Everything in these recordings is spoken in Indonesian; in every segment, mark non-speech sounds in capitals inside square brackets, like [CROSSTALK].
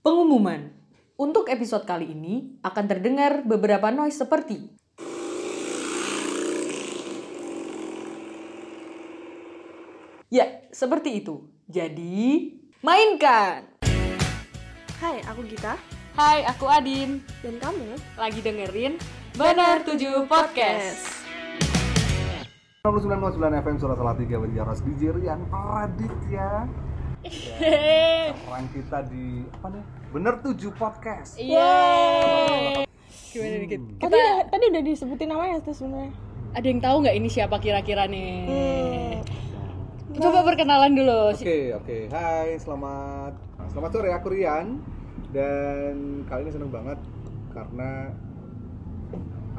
Pengumuman. Untuk episode kali ini akan terdengar beberapa noise seperti Ya, seperti itu. Jadi, mainkan. Hai, aku Gita Hai, aku Adin. dan kamu Lagi dengerin Benar 7 Podcast. 69,9 FM Suara Salatiga Banjaras DJ Rian Raditya Orang kita di apa nih? Bener 7 podcast Yeay. Gimana nih, Kit? tadi udah, tadi udah disebutin namanya tuh sebenarnya Ada yang tahu nggak ini siapa kira-kira nih? Coba perkenalan dulu. Oke oke Hai selamat Selamat sore aku Rian Dan kali ini seneng banget Karena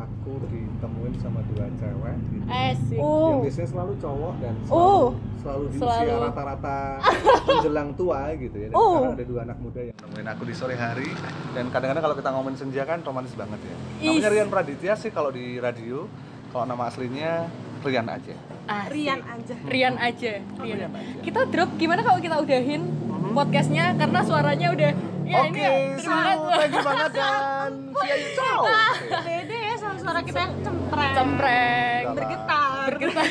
Aku ditemuin sama dua cewek gitu. Asik. Yang oh biasanya selalu cowok dan selalu, Oh. selalu di Selalu. usia rata-rata [LAUGHS] menjelang tua gitu ya. Dan Oh. sekarang ada dua anak muda yang nemuin aku di sore hari dan kadang-kadang kalau kita ngomongin senja kan romantis banget ya. Namanya. Rian Praditya sih kalau di radio. Kalau nama aslinya Rian aja. Asik. Rian aja Rian aja. Rian. Rian aja. Kita drop gimana kalau kita udahin podcastnya karena suaranya udah ya Oke, ini ya, terima kasih. Banget dan [LAUGHS] see you. Ciao. ya sama suara kita yang cempreng Cempreng. bergetar Bergetar.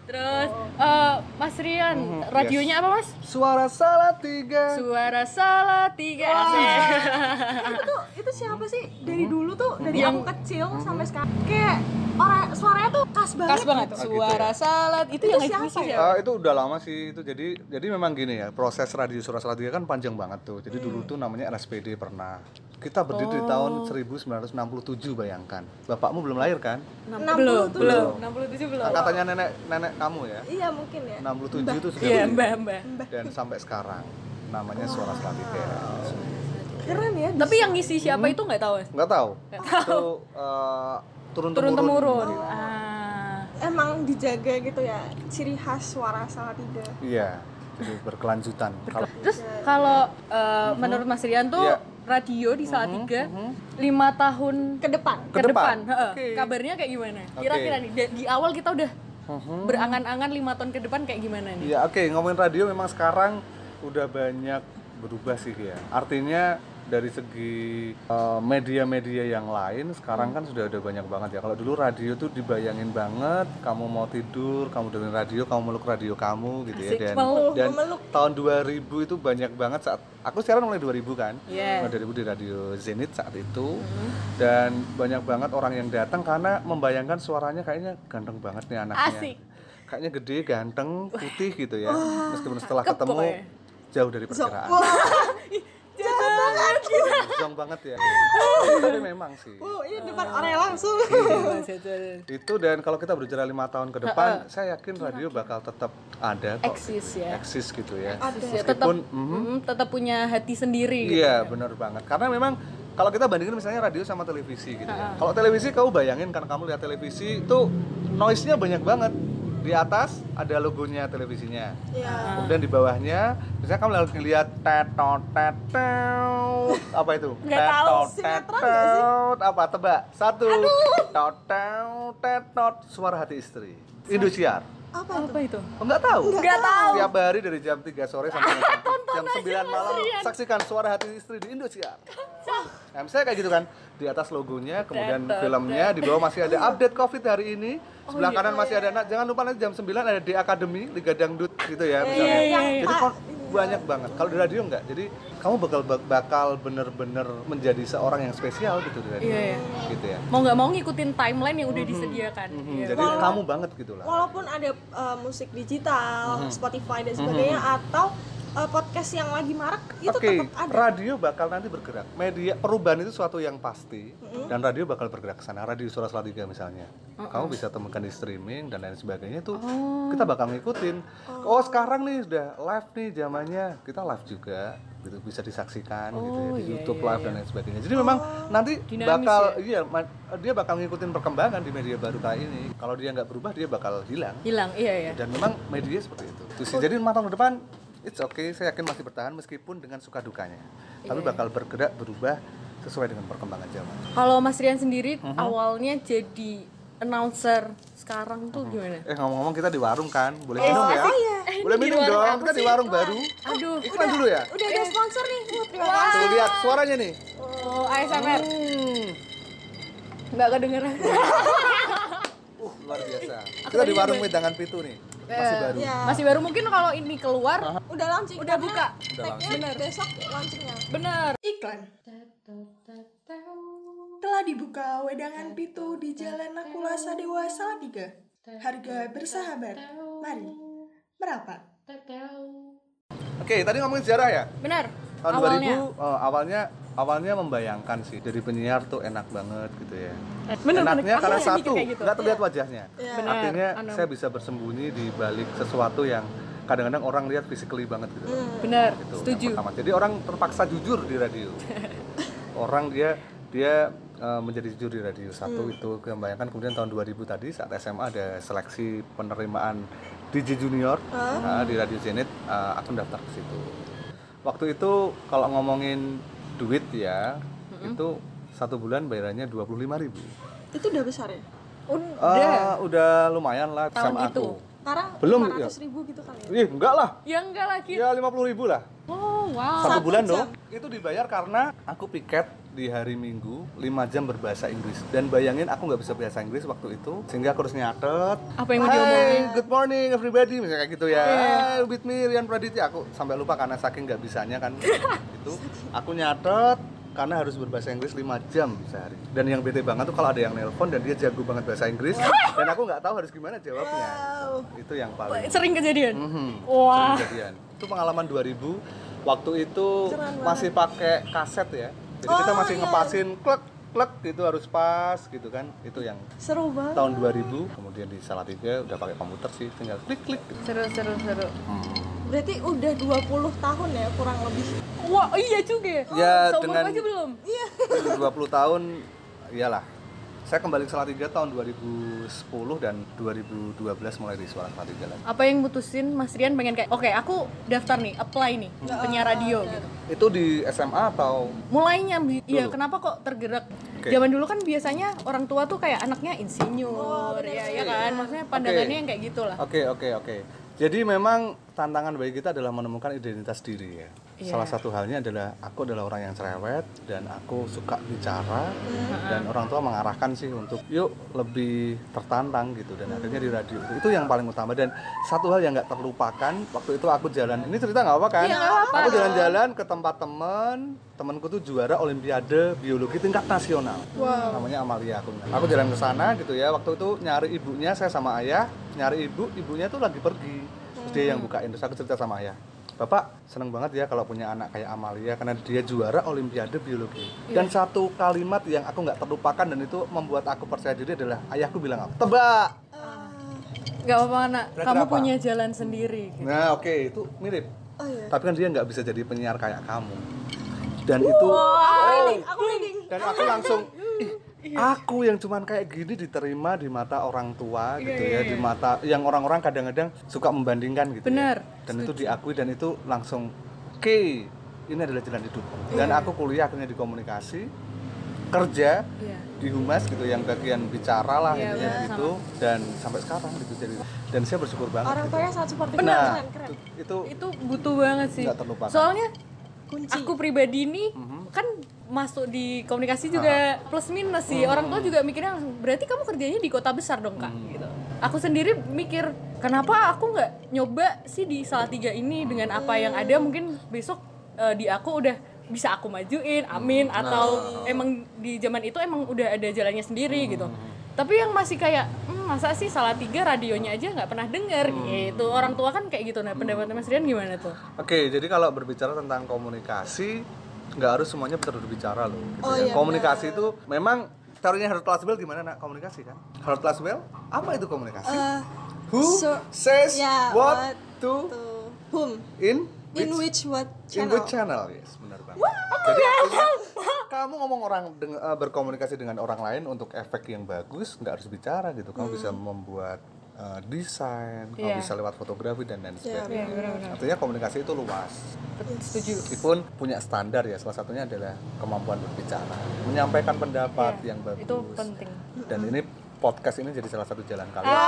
[LAUGHS] Terus eh, Mas Rian, Mhm, radionya yes. apa Mas? Suara salah tiga. Suara salah tiga. Asik. itu tuh itu siapa sih dari dulu tuh dari Yang- aku kecil sampai sekarang kayak orang suaranya tuh khas banget Khas banget. Oh, gitu Suara ya? salat itu, Itu yang siapa ya? siapa? Eh, itu udah lama sih itu jadi jadi memang gini ya proses radio Suara Salatiga kan panjang banget tuh jadi dulu tuh namanya LSPD pernah kita berdiri di tahun 1967 bayangkan bapakmu belum lahir kan belum, 67. belum. 67 belum. angkatannya nenek nenek kamu ya iya mungkin ya 67 itu sudah Iya, berdiri. Mbah, Mbah. dan sampai sekarang namanya Suara Salatiga keren ya Tapi yang ngisi siapa itu nggak tahu. Mas? nggak tahu itu eh, turun Turun temurun. Oh. Ah. emang dijaga gitu ya ciri khas suara salah tiga iya jadi berkelanjutan kalau Terus kalau eh, menurut Mas Rian tuh Iya. radio di Salatiga lima tahun ke depan ke, Ke depan, depan. heeh. Oke. kabarnya kayak gimana? Kira-kira nih da- di awal kita udah Mhm. berangan-angan lima tahun ke depan kayak gimana nih? Ya oke ngomongin radio memang sekarang udah banyak berubah sih ya. Artinya dari segi eh, media-media yang lain sekarang kan sudah ada banyak banget ya. Kalau dulu radio tuh dibayangin banget, kamu mau tidur, kamu dengerin radio, kamu meluk radio kamu gitu ya. Dan, meluk, dan memeluk. tahun 2000 itu banyak banget saat aku sekarang mulai 2000 kan. Iya. Mulai 2000 di radio Zenit saat itu. Dan banyak banget orang yang datang karena membayangkan suaranya kayaknya ganteng banget nih anaknya Asik. kayaknya gede, ganteng, putih gitu ya. Meskipun setelah ketemu jauh dari perkiraan. Zong banget ya. Tapi memang sih. oh ini depan orang langsung Itu dan kalau kita berbicara lima tahun ke depan, saya yakin radio bakal tetap ada kok. Eksis ya. Eksis gitu ya. Tetap Meskipun, mhm. mm, tetap punya hati sendiri gitu. Iya, benar banget. Karena memang kalau kita bandingin misalnya radio sama televisi gitu ya. Kalau televisi kamu bayangin kan kamu lihat televisi itu noise-nya banyak banget. Di atas ada logonya televisinya. ya Kemudian di bawahnya, misalnya kamu lihat lihat tetot tetot apa itu? Sih? tetot apa tebak? Satu. Tetot tetot suara hati istri. Indosiar. Apa Apa itu? Oh, enggak tahu? Nggak tahu. Tiap hari dari jam 3 sore sampai jam, [LAUGHS] jam 9 malam saksikan suara hati istri di Indosiar. Nah, misalnya kayak gitu kan, di atas logonya, kemudian filmnya, di bawah masih ada update COVID hari ini, Oh, sebelah iya. kanan masih ada, nah, jangan lupa nanti jam 9 ada di Akademi, Liga Dangdut gitu ya, misalnya. iya, iya. Jadi kon- banyak banget. Kalau di radio enggak, jadi kamu bakal bakal bener-bener menjadi seorang yang spesial gitu di radio, Iya, iya. gitu ya. Mau nggak mau ngikutin timeline yang udah disediakan. Mhm, Iya. Jadi kamu banget gitu lah. walaupun ada uh, musik digital, Spotify dan sebagainya atau uh, podcast yang lagi marak itu Oke, tetap ada. radio bakal nanti bergerak. Media perubahan itu suatu yang pasti dan radio bakal bergerak ke sana. Radio Suara Salatiga misalnya. Kamu bisa temukan di streaming dan lain sebagainya itu kita bakal ngikutin. Oh, sekarang nih sudah live nih zamannya. Kita live juga gitu bisa disaksikan gitu ya di YouTube live dan lain sebagainya. Jadi memang nanti Dinamis bakal iya ma- dia bakal ngikutin perkembangan di media baru kayak ini. Kalau dia nggak berubah dia bakal hilang. Hilang, iya ya. Dan memang media seperti itu. Itu sih. Jadi ke depan, it's okay. Saya yakin masih bertahan meskipun dengan suka dukanya. Tapi bakal bergerak, berubah sesuai dengan perkembangan zaman. Kalau Mas Rian sendiri Mhm. awalnya jadi announcer sekarang tuh gimana? Eh ngomong-ngomong kita di warung kan, boleh minum ya? iya. Boleh Di minum dong. Kita di warung baru. Aduh, Iklan dulu ya. Udah ada sponsor nih. Wah, terima lihat suaranya nih. Oh, ASMR. Hmm. Nggak kedengeran. [LAUGHS] Uh, luar biasa. Kita di warung Wedangan Pitu nih. Masih Eh, baru. Ya. Masih baru mungkin kalau ini keluar Udah launching. Udah buka. Udah tag-nya launching. besok launchingnya. bener. Iklan. Telah dibuka wedangan pitu di Jalan Nakula Sadewa Salatiga. Harga bersahabat. Mari. Merapat. Oke, tadi ngomongin sejarah ya. Bener. Tahun Awalnya. 2000 eh, awalnya awalnya membayangkan sih dari penyiar tuh enak banget gitu ya. Bener, Enaknya bener. Karena satu gitu. nggak terlihat wajahnya. Iya. Bener. Artinya Anu. saya bisa bersembunyi di balik sesuatu yang kadang-kadang orang lihat physically banget gitu. Bener. Gitu, yang Setuju. Jadi orang terpaksa jujur di radio. [LAUGHS] orang dia dia eh, menjadi jujur di radio satu Hmm. itu membayangkan kemudian tahun 2000 tadi saat SMA ada seleksi penerimaan DJ Junior nah, di Radio Zenit eh, aku daftar ke situ. Waktu itu kalau ngomongin duit ya itu satu bulan bayarannya 25.000 ribu. Itu udah besar ya? Udah. udah lumayan lah Tahun sama itu. aku. Sekarang Belum, 500 ribu gitu kali ya? Ih, enggak lah. Ya enggak lagi. Ya 50.000 ribu lah. Oh, wow. Satu Satu bulan jam. dong. Itu dibayar karena aku piket di hari Minggu 5 jam berbahasa Inggris dan bayangin aku nggak bisa bahasa Inggris waktu itu sehingga aku harus nyatet Apa yang mau Hai, diomongin? good morning everybody misalnya kayak gitu ya Iya. Hai, with me Rian Praditya aku sampai lupa karena saking nggak bisanya kan [LAUGHS] itu aku nyatet karena harus berbahasa Inggris 5 jam sehari dan yang bete banget tuh kalau ada yang nelpon dan dia jago banget bahasa Inggris dan aku nggak tahu harus gimana jawabnya Wow. itu yang paling Sering kejadian. Mhm. Wah. Sering kejadian. Itu pengalaman 2000 waktu itu banget. masih pakai kaset ya. Jadi kita Oh, masih iya. ngepasin klek klek gitu harus pas gitu kan. Itu yang Seru banget. tahun 2000 kemudian di Salatiga udah pakai komputer sih tinggal klik klik gitu. Seru, seru, seru. Berarti udah 20 tahun ya kurang lebih. Wah, iya juga ya. Ya, Seumur dengan- aja belum. 20 tahun iyalah. Saya kembali ke Salatiga tahun 2010 dan 2012 mulai di Suara Salatiga lagi. Apa yang mutusin Mas Rian pengen kayak, oke aku daftar nih, apply nih, penyiar radio gitu. Itu di SMA atau Mulainya, iya kenapa kok tergerak? Oke. Zaman dulu kan biasanya orang tua tuh kayak anaknya insinyur, ya, ya kan? Maksudnya pandangannya yang kayak gitulah. Oke oke oke. Jadi memang tantangan bagi kita adalah menemukan identitas diri ya. Iya. Salah satu halnya adalah aku adalah orang yang cerewet dan aku suka bicara Hmm. dan orang tua mengarahkan sih untuk yuk lebih tertantang gitu dan akhirnya di radio itu yang paling utama dan satu hal yang nggak terlupakan waktu itu aku jalan ini cerita nggak apa kan? Nggak apa-apa aku jalan-jalan ke tempat temen temanku tuh juara olimpiade biologi tingkat nasional namanya Amalia aku aku jalan ke sana gitu ya waktu itu nyari ibunya saya sama ayah nyari ibu ibunya tuh lagi pergi dia yang bukain terus aku cerita sama ayah Bapak seneng banget ya kalau punya anak kayak Amalia karena dia juara olimpiade biologi dan satu kalimat yang aku nggak terlupakan dan itu membuat aku percaya diri adalah ayahku bilang apa tebak Gak apa-apa anak, Berarti kamu apa? punya jalan sendiri. gitu. nah oke itu mirip Oh iya. tapi kan dia nggak bisa jadi penyiar kayak kamu dan itu Aku oh, aku reading. dan aku langsung "Ih, aku yang cuman kayak gini diterima di mata orang tua gitu ya di mata yang orang-orang kadang-kadang suka membandingkan gitu Benar, ya. dan itu diakui dan itu langsung oke ini adalah jalan hidup dan aku kuliah akhirnya di komunikasi kerja Iya. di humas gitu yang bagian bicara lah Iya, intinya gitu dan sampai sekarang gitu jadi dan saya bersyukur banget Orang gitu. tuanya sangat seperti nah keren, keren. itu, itu Itu butuh banget sih. Nggak terlupakan. Soalnya Kunci. aku pribadi nih kan masuk di komunikasi juga plus minus sih. Orang tua juga mikirnya langsung, berarti kamu kerjanya di kota besar dong kak. Gitu. Aku sendiri mikir kenapa aku nggak nyoba sih di Salatiga ini dengan apa yang ada mungkin besok eh, di aku udah bisa aku majuin, amin atau emang di zaman itu emang udah ada jalannya sendiri gitu. Tapi yang masih kayak "Hmm, masa sih Salatiga radionya aja nggak pernah denger gitu. Orang tua kan kayak gitu. Nah pendapatnya Mas Rian gimana tuh? Oke, jadi kalau berbicara tentang komunikasi, nggak harus semuanya berbicara loh. Gitu Oh ya. iya, komunikasi itu memang teorinya Harold Laswell gimana nak komunikasi kan? Harold Laswell apa itu komunikasi? Eh, Who so- says ya, what, what to tuh. Whom? in In which what in channel? which channel? Yes, benar banget. Jadi artinya kamu ngomong orang deng- eh, berkomunikasi dengan orang lain untuk efek yang bagus, nggak harus bicara gitu. Kamu bisa membuat eh, desain, kamu Iya. bisa lewat fotografi dan lain Iya, sebagainya. Artinya komunikasi itu luas. Setuju. meskipun punya standar ya salah satunya adalah kemampuan berbicara menyampaikan pendapat Iya, yang bagus itu penting. dan ini podcast ini jadi salah satu jalan kalian Ah,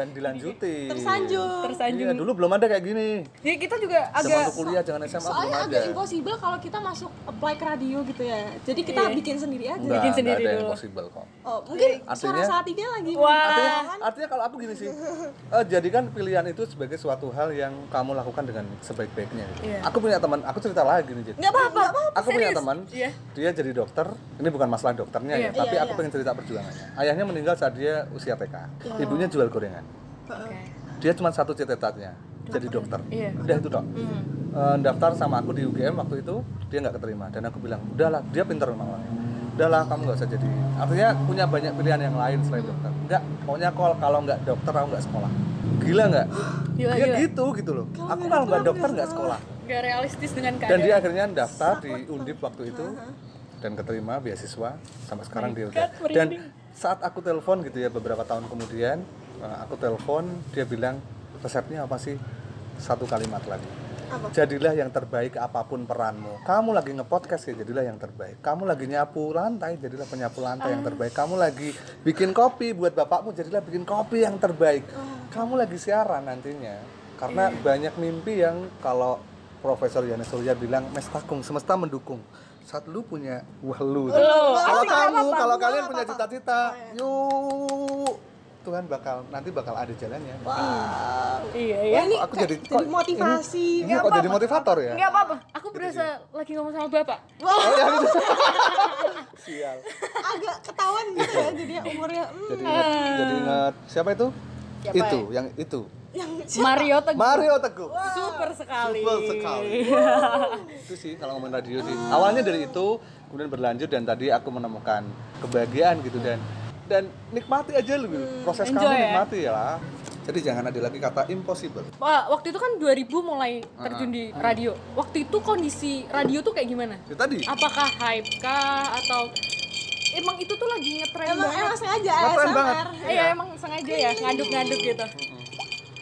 dan dilanjutin. Tersanjung. tersanjung Iya, dulu belum ada kayak gini. jadi kita juga Zaman agak lu kuliah jangan SMA belum Soalnya ada. agak impossible kalau kita masuk apply ke radio gitu ya. Jadi kita Iya. bikin sendiri aja. Enggak, Bikin sendiri ada dulu. possible kok. Oh, mungkin suara Artinya- saat tiga lagi. Wah. Artinya, artinya kalau aku gini sih, eh, jadikan pilihan itu sebagai suatu hal yang kamu lakukan dengan sebaik-baiknya. gitu. Iya. Aku punya teman, aku cerita lagi nih, Jit. Nggak apa-apa. Aku punya serius? teman, Iya. dia jadi dokter. Ini bukan masalah dokternya Iya. ya, tapi Iya, aku iya. pengen cerita perjuangannya. Ayahnya meninggal saat dia usia TK. Ibunya jual gorengan. Dia cuma satu cita-citanya, jadi dokter. Iya. Udah itu dong. Eh, daftar sama aku di UGM waktu itu, dia nggak keterima. Dan aku bilang, udahlah, dia pintar memang orangnya. Udahlah, kamu nggak usah jadi. Artinya punya banyak pilihan yang lain selain dokter. Enggak, pokoknya kalau kalau nggak dokter, aku nggak sekolah. Gila nggak? Gila, gila. gitu gitu loh. Aku kalau nggak dokter nggak sekolah. Gak realistis dengan Dan keadaan dia akhirnya daftar di Undip waktu itu dan keterima beasiswa sampai sekarang dia udah. Dan saat aku telepon gitu ya beberapa tahun kemudian, eh, aku telepon dia bilang resepnya apa sih? Satu kalimat lagi. Jadilah yang terbaik apa pun peranmu. Kamu lagi ngepodcast ya jadilah yang terbaik. Kamu lagi nyapu lantai jadilah penyapu lantai yang terbaik. Kamu lagi bikin kopi buat bapakmu jadilah bikin kopi yang terbaik. Kamu lagi siaran nantinya. Karena banyak mimpi yang kalau Profesor Yani Surya bilang mestakung semesta mendukung. Saat lu punya wah lu. kalau kamu, kalau kalian punya cita-cita, yuk Tuhan bakal nanti bakal ada jalannya. iya Wah, ya ini aku jadi jadi, motivasi. Ini, ini kok jadi motivator ya? nggak apa-apa aku berasa lagi ngomong sama bapak Wah, Oh ya gitu. [LAUGHS] Sial. agak ketahuan gitu ya jadi umurnya hmm, Jadi ingat, jadi ingat siapa itu? Siapa itu, yang itu. yang Mario Teguh Mario Teguh. super sekali Super sekali. [LAUGHS] itu sih kalau ngomongin radio sih. Awalnya dari itu, kemudian berlanjut dan tadi aku menemukan kebahagiaan gitu dan dan nikmati aja lu proses enjoy kamu ya. nikmati ya lah. Jadi jangan ada lagi kata impossible. Wah, waktu itu kan 2000 mulai terjun di radio. Waktu itu kondisi radio tuh kayak gimana? Itu tadi Apakah hype kah atau emang itu tuh lagi ngetren emang banget? emang sengaja Ngetren ASMR. banget. Iya, emang sengaja ya ngaduk-ngaduk gitu.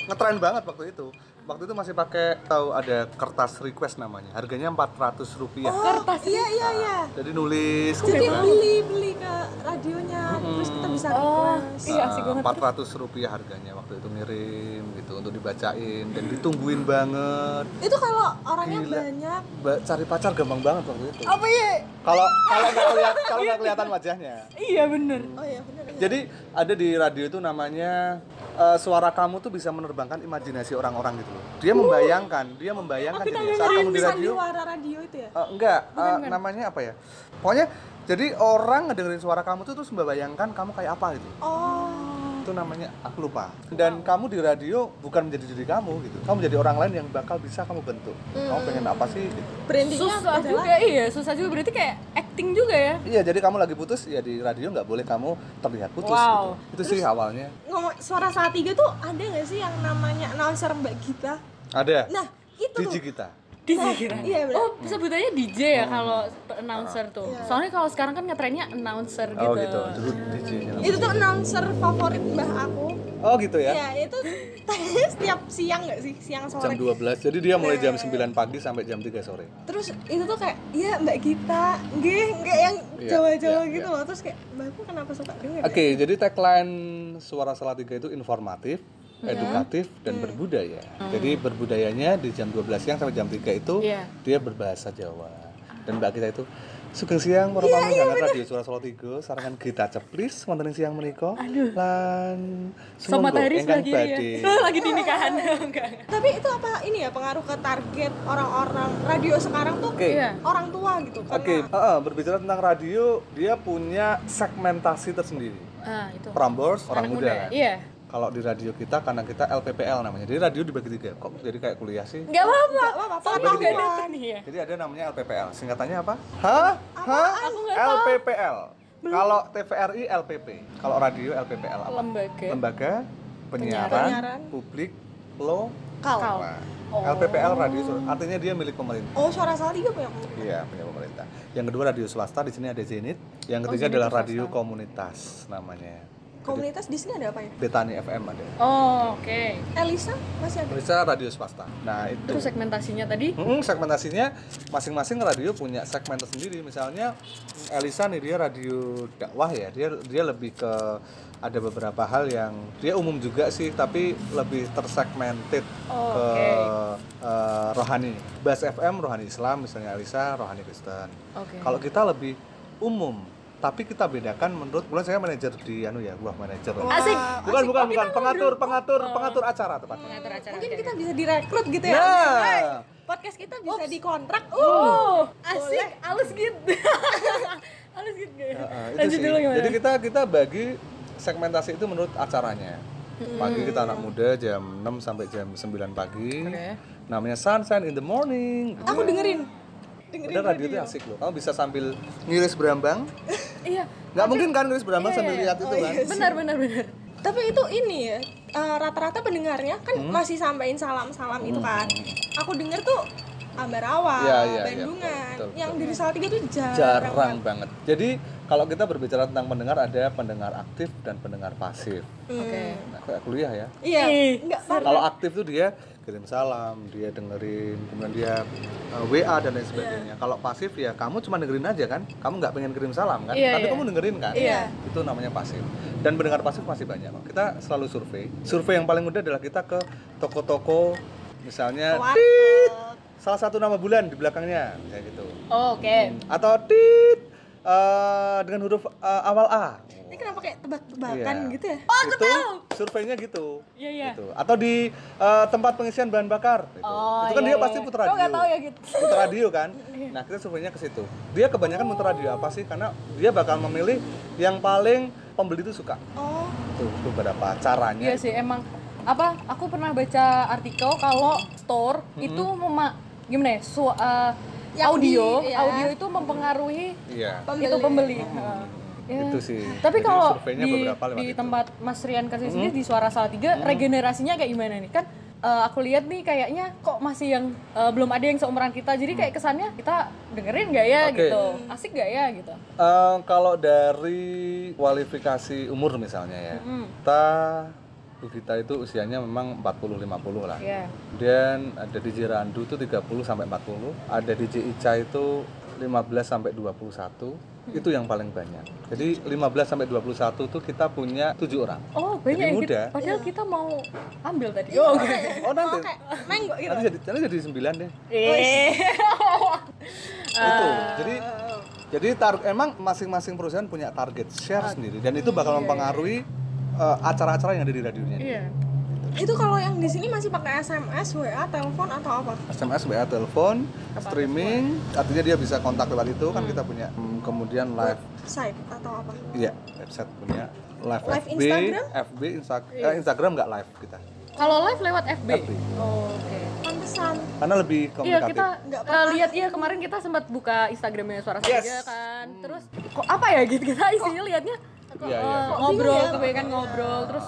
ngetren banget waktu itu. Waktu itu masih pakai tahu ada kertas request namanya. Harganya 400 rupiah. Kertas iya iya iya Jadi nulis jadi gitu. beli beli ke radionya terus kita bisa Oh, request iya asik banget. 400 rupiah harganya waktu itu ngirim gitu untuk dibacain dan ditungguin banget. itu kalau orangnya Gila. banyak Ba- cari pacar gampang banget waktu itu. Apa ya? Kalau kalau nggak keliat, kalau nggak kelihatan wajahnya. Iya bener. oh iya benar iya. Jadi ada di radio itu namanya eh, suara kamu tuh bisa menerbangkan imajinasi orang-orang gitu loh. Dia membayangkan, dia membayangkan jadi saat kamu di radio. sandiwara radio itu ya Eh, enggak, eh, namanya apa ya? Pokoknya jadi orang ngedengerin suara kamu tuh terus membayangkan kamu kayak apa gitu. oh Itu namanya aku lupa. Dan kamu di radio bukan menjadi diri kamu gitu. Kamu menjadi orang lain yang bakal bisa kamu bentuk. Kamu pengen apa sih gitu. brandingnya Susah juga, iya susah juga berarti kayak acting juga ya. Iya, jadi kamu lagi putus ya di radio nggak boleh kamu terlihat putus Wow. gitu. Itu sih awalnya. ngomong suara saat tiga tuh ada nggak sih yang namanya announcer Mbak Gita? Ada. Nah itu DJ tuh. kita. DJ kira. Iya benar. Oh, sebutannya DJ ya kalau announcer tuh. Soalnya kalau sekarang kan ngetrennya announcer gitu. Oh gitu. Dulu DJ-nya. Itu tuh announcer favorit mbah aku. Oh gitu ya. Ya itu [LAUGHS] setiap siang nggak sih siang Jam sore. 12. Jadi dia mulai jam 9 pagi sampai jam 3 sore. Terus itu tuh kayak iya Mbak Gita, nggih nggak yang Iya, Jawa-Jawa iya, gitu iya. loh. Terus kayak mbakku kenapa suka denger? Oke, jadi tagline Suara Salatiga itu informatif, edukatif, dan berbudaya. Jadi berbudayanya di jam 12 siang sampai jam 3 itu Iya. dia berbahasa Jawa. Dan Mbak kita itu Sugeng siang para pamirsa sangat radio Suara Salatiga sarangan kita ceplis wonten siang menika lan Sama kiri badhe. ya. [LAUGHS] Lagi di nikahan. Enggak. Tapi itu apa ini ya pengaruh ke target orang-orang radio sekarang tuh Oke. Iya. orang tua gitu? Oke, heeh, berbicara tentang radio, dia punya segmentasi tersendiri. Ah, itu. Prambors orang Anak muda, kan. Iya. Kalau di radio kita karena kita LPPL namanya. Jadi radio dibagi tiga. Kok jadi kayak kuliah sih? Enggak apa-apa. apa-apa. Ya. Jadi ada namanya LPPL. Singkatannya apa? Hah? Hah? Aku nggak tahu. LPPL. Kalau TVRI LPP. Kalau radio LPPL apa? Lembaga. Lembaga penyiaran, Penyiaran. publik lo. Kal. Kal. Nah, Oh. LPPL radio artinya dia milik pemerintah. Oh suara salah tiga punya. Iya, punya pemerintah. Yang kedua radio swasta di sini ada Zenit. Yang Oh, ketiga Zenit adalah radio swasta. komunitas namanya. Komunitas di sini ada apa ya? Betani FM ada. Oh, oke. Elisa masih ada. Indonesia radio swasta. Nah itu. Terus segmentasinya tadi? Hmm, segmentasinya masing-masing radio punya segmen tersendiri. Misalnya Elisa nih dia radio dakwah ya. Dia dia lebih ke ada beberapa hal yang dia umum juga sih, tapi lebih tersegmented Oh, ke eh, rohani. Bas FM rohani Islam, misalnya Elisa rohani Kristen. Oke. Kalau kita lebih umum, tapi kita bedakan menurut bulan saya manajer di anu ya, buah manajer. Asik. Bukan bukan Oh, bukan pengatur pengatur pengatur acara tepatnya. Pengatur acara. Mungkin kita bisa direkrut gitu ya. Nah. Podcast kita bisa dikontrak. Uh, Oh, Boleh. asik, halus gitu. [LAUGHS] halus gitu. Heeh, itu Lanjut sih. dulu gimana? Jadi kita kita bagi segmentasi itu menurut acaranya. Pagi kita anak muda jam 6 sampai jam 9 pagi. Oke. Namanya Sunshine in the Morning. Aku dengerin. Dengerin Udah radio itu asik loh. Kamu bisa sambil ngiris berambang. [LAUGHS] Iya. Nggak mungkin kan ngiris berambang Iya, sambil iya. lihat itu kan. Benar, benar, benar. Tapi itu ini ya, eh, rata-rata pendengarnya kan masih sampein salam-salam itu kan. Aku denger tuh Ambarawa, Iya, iya, iya, Bandungan. betul, betul, yang dari Salatiga tuh jarang. Jarang banget. Jadi kalau kita berbicara tentang pendengar ada pendengar aktif dan pendengar pasif. Oke. Nah, kayak kuliah ya. Iya, Kalau aktif tuh dia kirim salam, dia dengerin, kemudian dia uh, WA dan lain sebagainya. Kalau pasif ya kamu cuma dengerin aja kan, kamu nggak pengen kirim salam kan, Iya, tapi iya. kamu dengerin kan. Iya. Itu namanya pasif. Dan pendengar pasif masih banyak. Kita selalu survei. Survei yang paling mudah adalah kita ke toko-toko, misalnya tit, salah satu nama bulan di belakangnya, kayak gitu. Oh, Oke. Atau tit uh, dengan huruf uh, awal A. Kenapa kayak tebak-tebakan Iya. gitu ya? itu surveinya gitu. Iya, iya. Gitu. Atau di uh, tempat pengisian bahan bakar. Gitu. Oh, itu kan iya, dia iya. pasti putar Kok radio. nggak tahu ya gitu? Putar radio kan. [LAUGHS] Nah kita surveinya ke situ. Dia kebanyakan muter radio apa sih? Karena dia bakal memilih yang paling pembeli itu suka. Oh, Tuh beberapa caranya. Iya sih, emang apa? Aku pernah baca artikel kalau store itu mema gimana ya? Su, uh, Yang audio, di- iya. audio itu mempengaruhi Iya. Pembeli. itu pembeli. Heeh. Ya. Itu sih. Tapi Jadi kalau di, di itu. tempat Mas Rian kasih sendiri di Suara Salatiga regenerasinya kayak gimana nih? Kan eh, aku lihat nih kayaknya kok masih yang eh, belum ada yang seumuran kita. Jadi kayak kesannya kita dengerin gak ya Oke. gitu. Asik gak ya gitu. Eh, kalau dari kualifikasi umur misalnya ya, Hmm. kita Gita itu usianya memang 40-50 lah. Iya. Dan ada di Jirandu itu 30 sampai 40, ada di Ica itu 15 sampai 21. Itu yang paling banyak. Jadi 15 sampai 21 tuh kita punya tujuh orang. Oh, Jadi banyak ya muda. kita. Padahal kita mau ambil tadi. Oh, oke. Oh nanti, kayak nengok gitu. nanti jadi nanti jadi 9 deh. [LAUGHS] Eh. Itu. Jadi jadi tar- emang masing-masing perusahaan punya target share sendiri dan itu bakal mempengaruhi eh, acara-acara yang ada di radionya. Iya. Itu kalau yang di sini masih pakai SMS, WA, telepon atau apa? SMS, WA, telepon, streaming, artinya dia bisa kontak lewat itu kan kita punya. Hmm, kemudian live Site atau apa? Iya, website punya live, Live FB, Instagram? FB, Insta- eh, Instagram nggak live kita, Kalau live lewat FB. FB. Oh, oke. Pantesan. karena lebih Iya komunikatif. kita Nggak eh, lihat ya kemarin kita sempat buka Instagramnya suara Yes. Salatiga kan terus kok apa ya gitu kita isinya lihatnya Iya, iya. eh, Kok ngobrol ya? kebanyakan ngobrol terus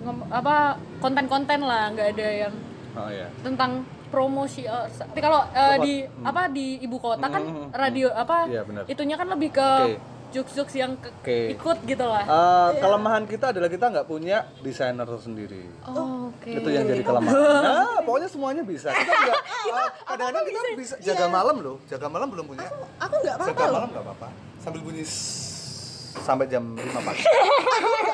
ngom- apa konten-konten lah nggak ada yang Oh iya. tentang promosi eh, sa- tapi kalau eh, di apa di ibu kota kan Hmm, hmm, hmm. radio apa Iya, benar. itunya kan lebih ke Oke. jokes-jokes yang ke- Oke. ikut gitu lah Eh, kelemahan kita adalah kita nggak punya desainer sendiri. oh, oke Itu yang jadi kelemahan. Nah, pokoknya semuanya bisa. Kita nggak. [LAUGHS] eh, kadang-kadang kita bisa jaga malam loh. Jaga malam belum punya. Aku nggak apa-apa Jaga malam nggak apa-apa. Sambil bunyi sampai jam 5 pagi. [LAUGHS]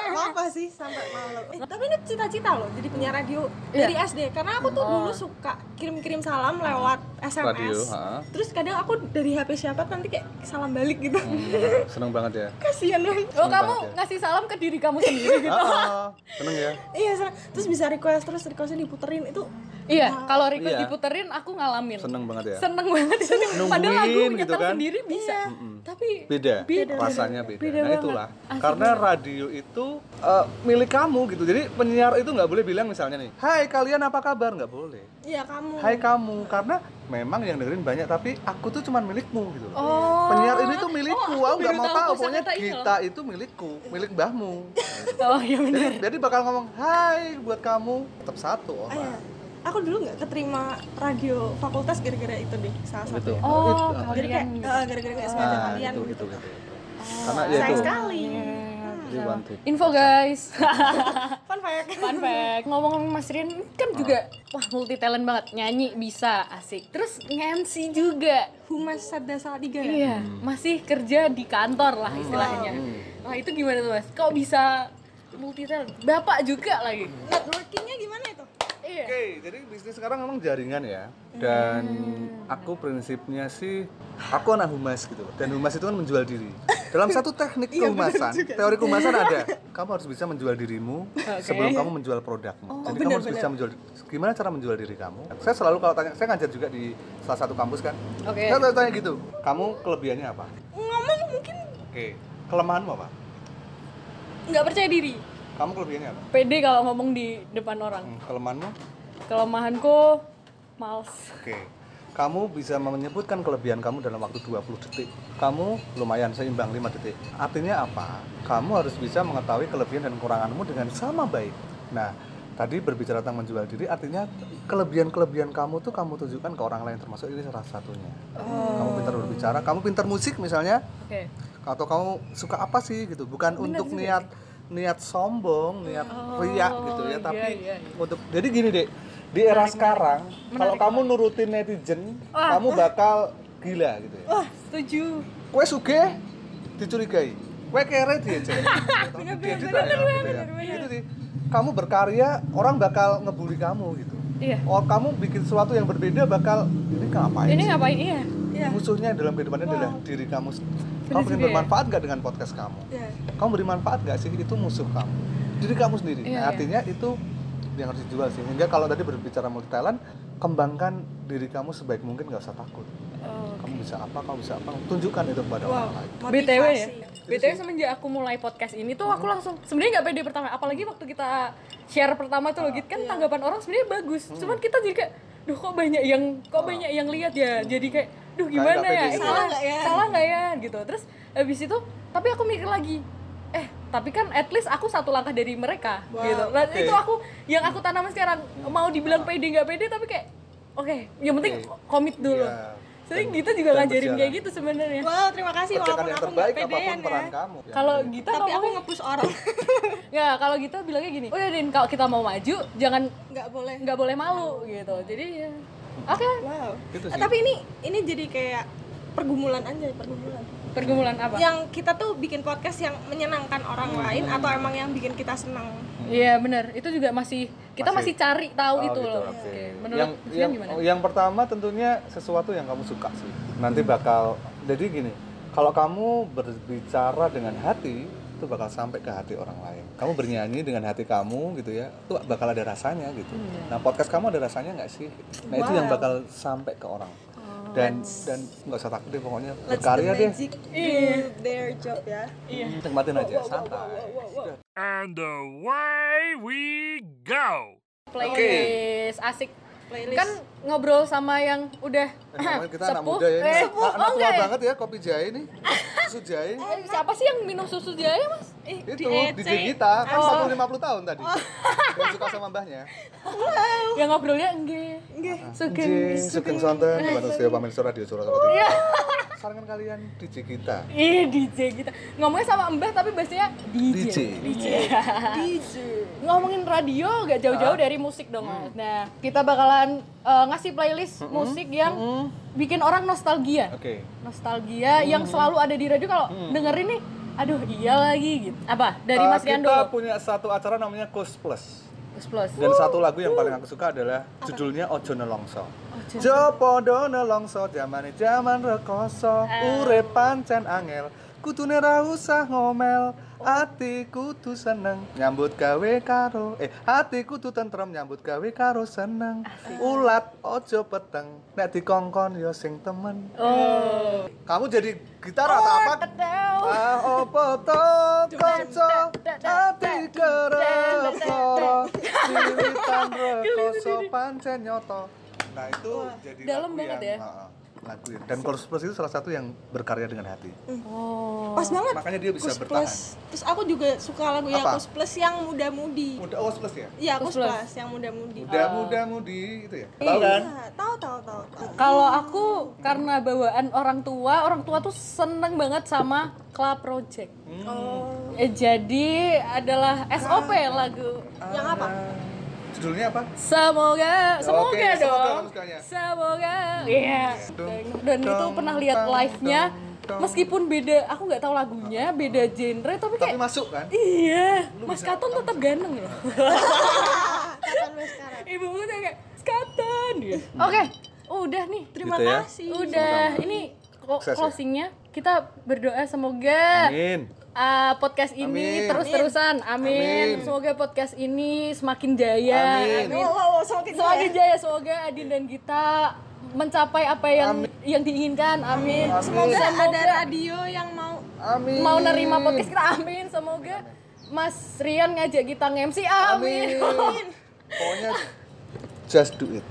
Apa-apa sih sampai malam. Eh, tapi ini cita-cita loh jadi punya radio Iya. dari SD. Karena aku tuh dulu suka kirim-kirim salam lewat SMS. Radio, ha. Terus kadang aku dari HP siapa nanti kayak salam balik gitu. Hmm, seneng banget ya. Kasian banget. oh kamu ya. ngasih salam ke diri kamu sendiri [LAUGHS] gitu Ah, seneng ya. Iya, seneng. terus bisa request terus requestnya diputerin itu iya kalau request Iya. diputerin aku ngalamin Seneng banget ya. seneng banget [LAUGHS] itu padahal lagu Nungguin gitu nyetel kan. sendiri bisa tapi beda, Beda. rasanya beda. Beda nah banget. itulah, Asli karena radio itu eh, milik kamu gitu. Jadi penyiar itu nggak boleh bilang misalnya nih, Hai kalian apa kabar? Nggak boleh. Iya kamu. Hai kamu, karena memang yang dengerin banyak tapi aku tuh cuman milikmu gitu loh. oh Penyiar ini tuh milikku, Oh, aku nggak mau tahu. Pokoknya kita itu milikku, milik mbahmu. [LAUGHS] oh iya benar jadi, jadi bakal ngomong, Hai buat kamu, tetap satu orang. iya. Aku dulu nggak keterima radio fakultas gara-gara itu deh salah satu. Gitu. oh Itu, Jadi kayak eh, gara-gara nggak sengaja Nah, kalian itu, gitu. itu, itu. Karena ya Sayang itu. sekali. Iya. Hmm. Info guys. [LAUGHS] Fun fact. Fun fact. Ngomong-ngomong Mas Rian kan juga wah multi talent banget. Nyanyi bisa asik. Terus nge-MC juga. Humas Sada Salatiga. Iya, masih kerja di kantor lah istilahnya. Wah, itu gimana tuh, Mas? Kok bisa multi talent? Bapak juga lagi. Networkingnya gimana itu? Iya. Oke, jadi bisnis sekarang memang jaringan ya. Dan aku prinsipnya sih aku anak humas gitu. Dan humas itu kan menjual diri. Dalam satu teknik kehumasan, teori kehumasan ada. Kamu harus bisa menjual dirimu sebelum kamu menjual produkmu. Jadi kamu harus bisa menjual gimana cara menjual diri kamu. Saya selalu kalau tanya, saya ngajar juga di salah satu kampus kan. Oke. Saya selalu tanya gitu, kamu kelebihannya apa? Ngomong mungkin Oke, kelemahanmu apa? Nggak percaya diri. Kamu kelebihannya apa? Pede kalau ngomong di depan orang. Hmm, kelemahanmu? Kelemahanku males. Oke. Kamu bisa menyebutkan kelebihan kamu dalam waktu 20 detik. Kamu lumayan seimbang 5 detik. Artinya apa? Kamu harus bisa mengetahui kelebihan dan kekuranganmu dengan sama baik. Nah, tadi berbicara tentang menjual diri artinya kelebihan-kelebihan kamu tuh kamu tunjukkan ke orang lain termasuk ini salah satunya. Kamu pintar berbicara, kamu pintar musik misalnya, Oke. atau kamu suka apa sih gitu bukan untuk niat niat sombong niat riak gitu ya iya, tapi iya, iya. untuk jadi gini dek di era sekarang kalau kamu nurutin netizen kamu bakal gila gitu ya Wah, setuju. kue suge dicurigai kue kere dia [LAUGHS] gitu ya gitu sih kamu berkarya orang bakal ngebully kamu gitu Iya. oh kamu bikin sesuatu yang berbeda bakal ini ngapain Ini sih? ngapain? Iya. Iya. musuhnya dalam kehidupannya adalah diri kamu kamu ingin ya? bermanfaat gak dengan podcast kamu Iya. kamu beri manfaat gak sih itu musuh kamu diri kamu sendiri Iya, Nah, iya. artinya itu yang harus dijual sih sehingga kalau tadi berbicara multi talent kembangkan diri kamu sebaik mungkin gak usah takut Oh. kamu bisa apa kamu bisa apa tunjukkan itu kepada Wow. orang lain BTW ya. BTW semenjak aku mulai podcast ini tuh aku langsung sebenarnya nggak pede pertama, apalagi waktu kita share pertama tuh loh gitu kan tanggapan orang sebenarnya bagus. Cuman kita jadi kayak duh kok banyak yang kok banyak yang lihat ya. Jadi kayak duh gimana ya? pede. Iya, Salah nggak ya? Salah nggak ya gitu. Terus habis itu tapi aku mikir lagi eh tapi kan at least aku satu langkah dari mereka gitu. Nah, Oke. itu aku yang aku tanam sekarang mau dibilang pede nggak pede tapi kayak oke, yang penting Oke. komit dulu. Iya. Sering kita juga Dan ngajarin berjalan. kayak gitu sebenarnya. Wow, terima kasih walaupun yang aku terbaik pedean peran ya. kamu Kalau Yang Gita Tapi aku nge-push orang. [LAUGHS] ya kalau Gita bilangnya gini udah Din kalau kita mau maju jangan Nggak boleh. nggak boleh malu gitu jadi ya oke Wow. Itu Eh, sih. tapi ini ini jadi kayak pergumulan aja, pergumulan. pergumulan apa Yang kita tuh bikin podcast yang menyenangkan orang Hmm. lain atau emang yang bikin kita senang. iya benar itu juga masih kita masih, Masih. cari tahu Oh, itu gitu, loh oke. Oke. menurut yang yang, gimana yang pertama tentunya sesuatu yang kamu suka sih nanti bakal jadi gini kalau kamu berbicara dengan hati itu bakal sampai ke hati orang lain. Kamu bernyanyi dengan hati kamu gitu ya itu bakal ada rasanya gitu. Iya. nah podcast kamu ada rasanya nggak sih? Nah itu yang Wow. bakal sampai ke orang. Oh, dan dan nggak usah takut deh pokoknya Let's berkarya the deh. magic. Do their job ya. nikmatin aja santai. Udah. And away we go. playlist. Asik Playlist. kan ngobrol sama yang udah Eh, kita anak sepuh. muda ya ini. Eh, anak, anak oh, tua enggak ya? banget ya kopi jahe nih susu jahe Eh, siapa sih yang minum susu jaya mas? Eh, itu di kita. Kan 40 50 tahun tadi. [LAUGHS] Yang suka sama mbahnya. Yang ngobrolnya enggak Nggih. sugeng sugeng sonten. Manusia pamer suara di suara Iya. sarangan kalian DJ kita Ih DJ kita ngomongnya sama Mbah tapi bahasanya DJ. DJ. DJ. [LAUGHS] Ngomongin radio gak jauh-jauh dari musik dong Mas. Nah kita bakalan eh, ngasih playlist musik yang bikin orang nostalgia. oke Nostalgia yang selalu ada di radio kalau dengerin nih, aduh iya lagi gitu. Apa dari Uh, Mas Rian kita punya satu acara namanya Kus Plus Plus plus. dan satu lagu yang paling aku suka adalah judulnya Ojo Nelongso. Jo podo nelongso jamane jaman rekoso urip pancen angel kudune ra usah ngomel ati kudu seneng. Nyambut gawe karo eh ati kudu tentrem nyambut gawe karo seneng. Ulat ojo peteng nek dikongkon yo sing temen. Oh. kamu jadi gitar atau apa. Ah opo to? Kanca ati kerekoro wiritan rekoso pancen nyoto. Nah itu jadi dalam banget ya. Lakuin dan Chorus Plus itu salah satu yang berkarya dengan hati Oh. Pas banget. makanya dia bisa Kus bertahan Plus. Terus aku juga suka lagu yang? Kus Plus yang muda-mudi. muda oh plus ya Iya, Kus Plus. Plus yang muda-mudi. muda muda mudi itu ya Iya. tahu kan Iya, tahu tahu tahu. tahu. Kalau aku karena bawaan orang tua, orang tua tuh seneng banget sama Club Project. Oh. Eh, jadi adalah SOP lagu. Yang apa? Judulnya apa Semoga, semoga Oke, semoga dong. Semoga. Iya. Dan, dan itu pernah lihat live-nya. Meskipun beda, aku nggak tahu lagunya, beda genre, tapi tapi kayak masuk kan iya, Mas Katon tetap ganteng [LAUGHS] loh. Lu sekarang? Ibu gue tuh kayak Katon dia. Oke, udah nih. Terima Gitu ya. kasih. Udah, ini ya? closingnya kita berdoa semoga amin uh, podcast ini Amin. terus-terusan. Amin. Amin. Semoga podcast ini semakin jaya. Amin. Oh, oh, oh, semakin Semakin jaya. jaya semoga Adin dan kita mencapai apa yang yang diinginkan. Amin. Amin. Semoga Semoga ada radio yang mau amin mau nerima podcast kita. Amin. Semoga Mas Rian ngajak kita nge-MC. Amin. amin [LAUGHS] pokoknya just do it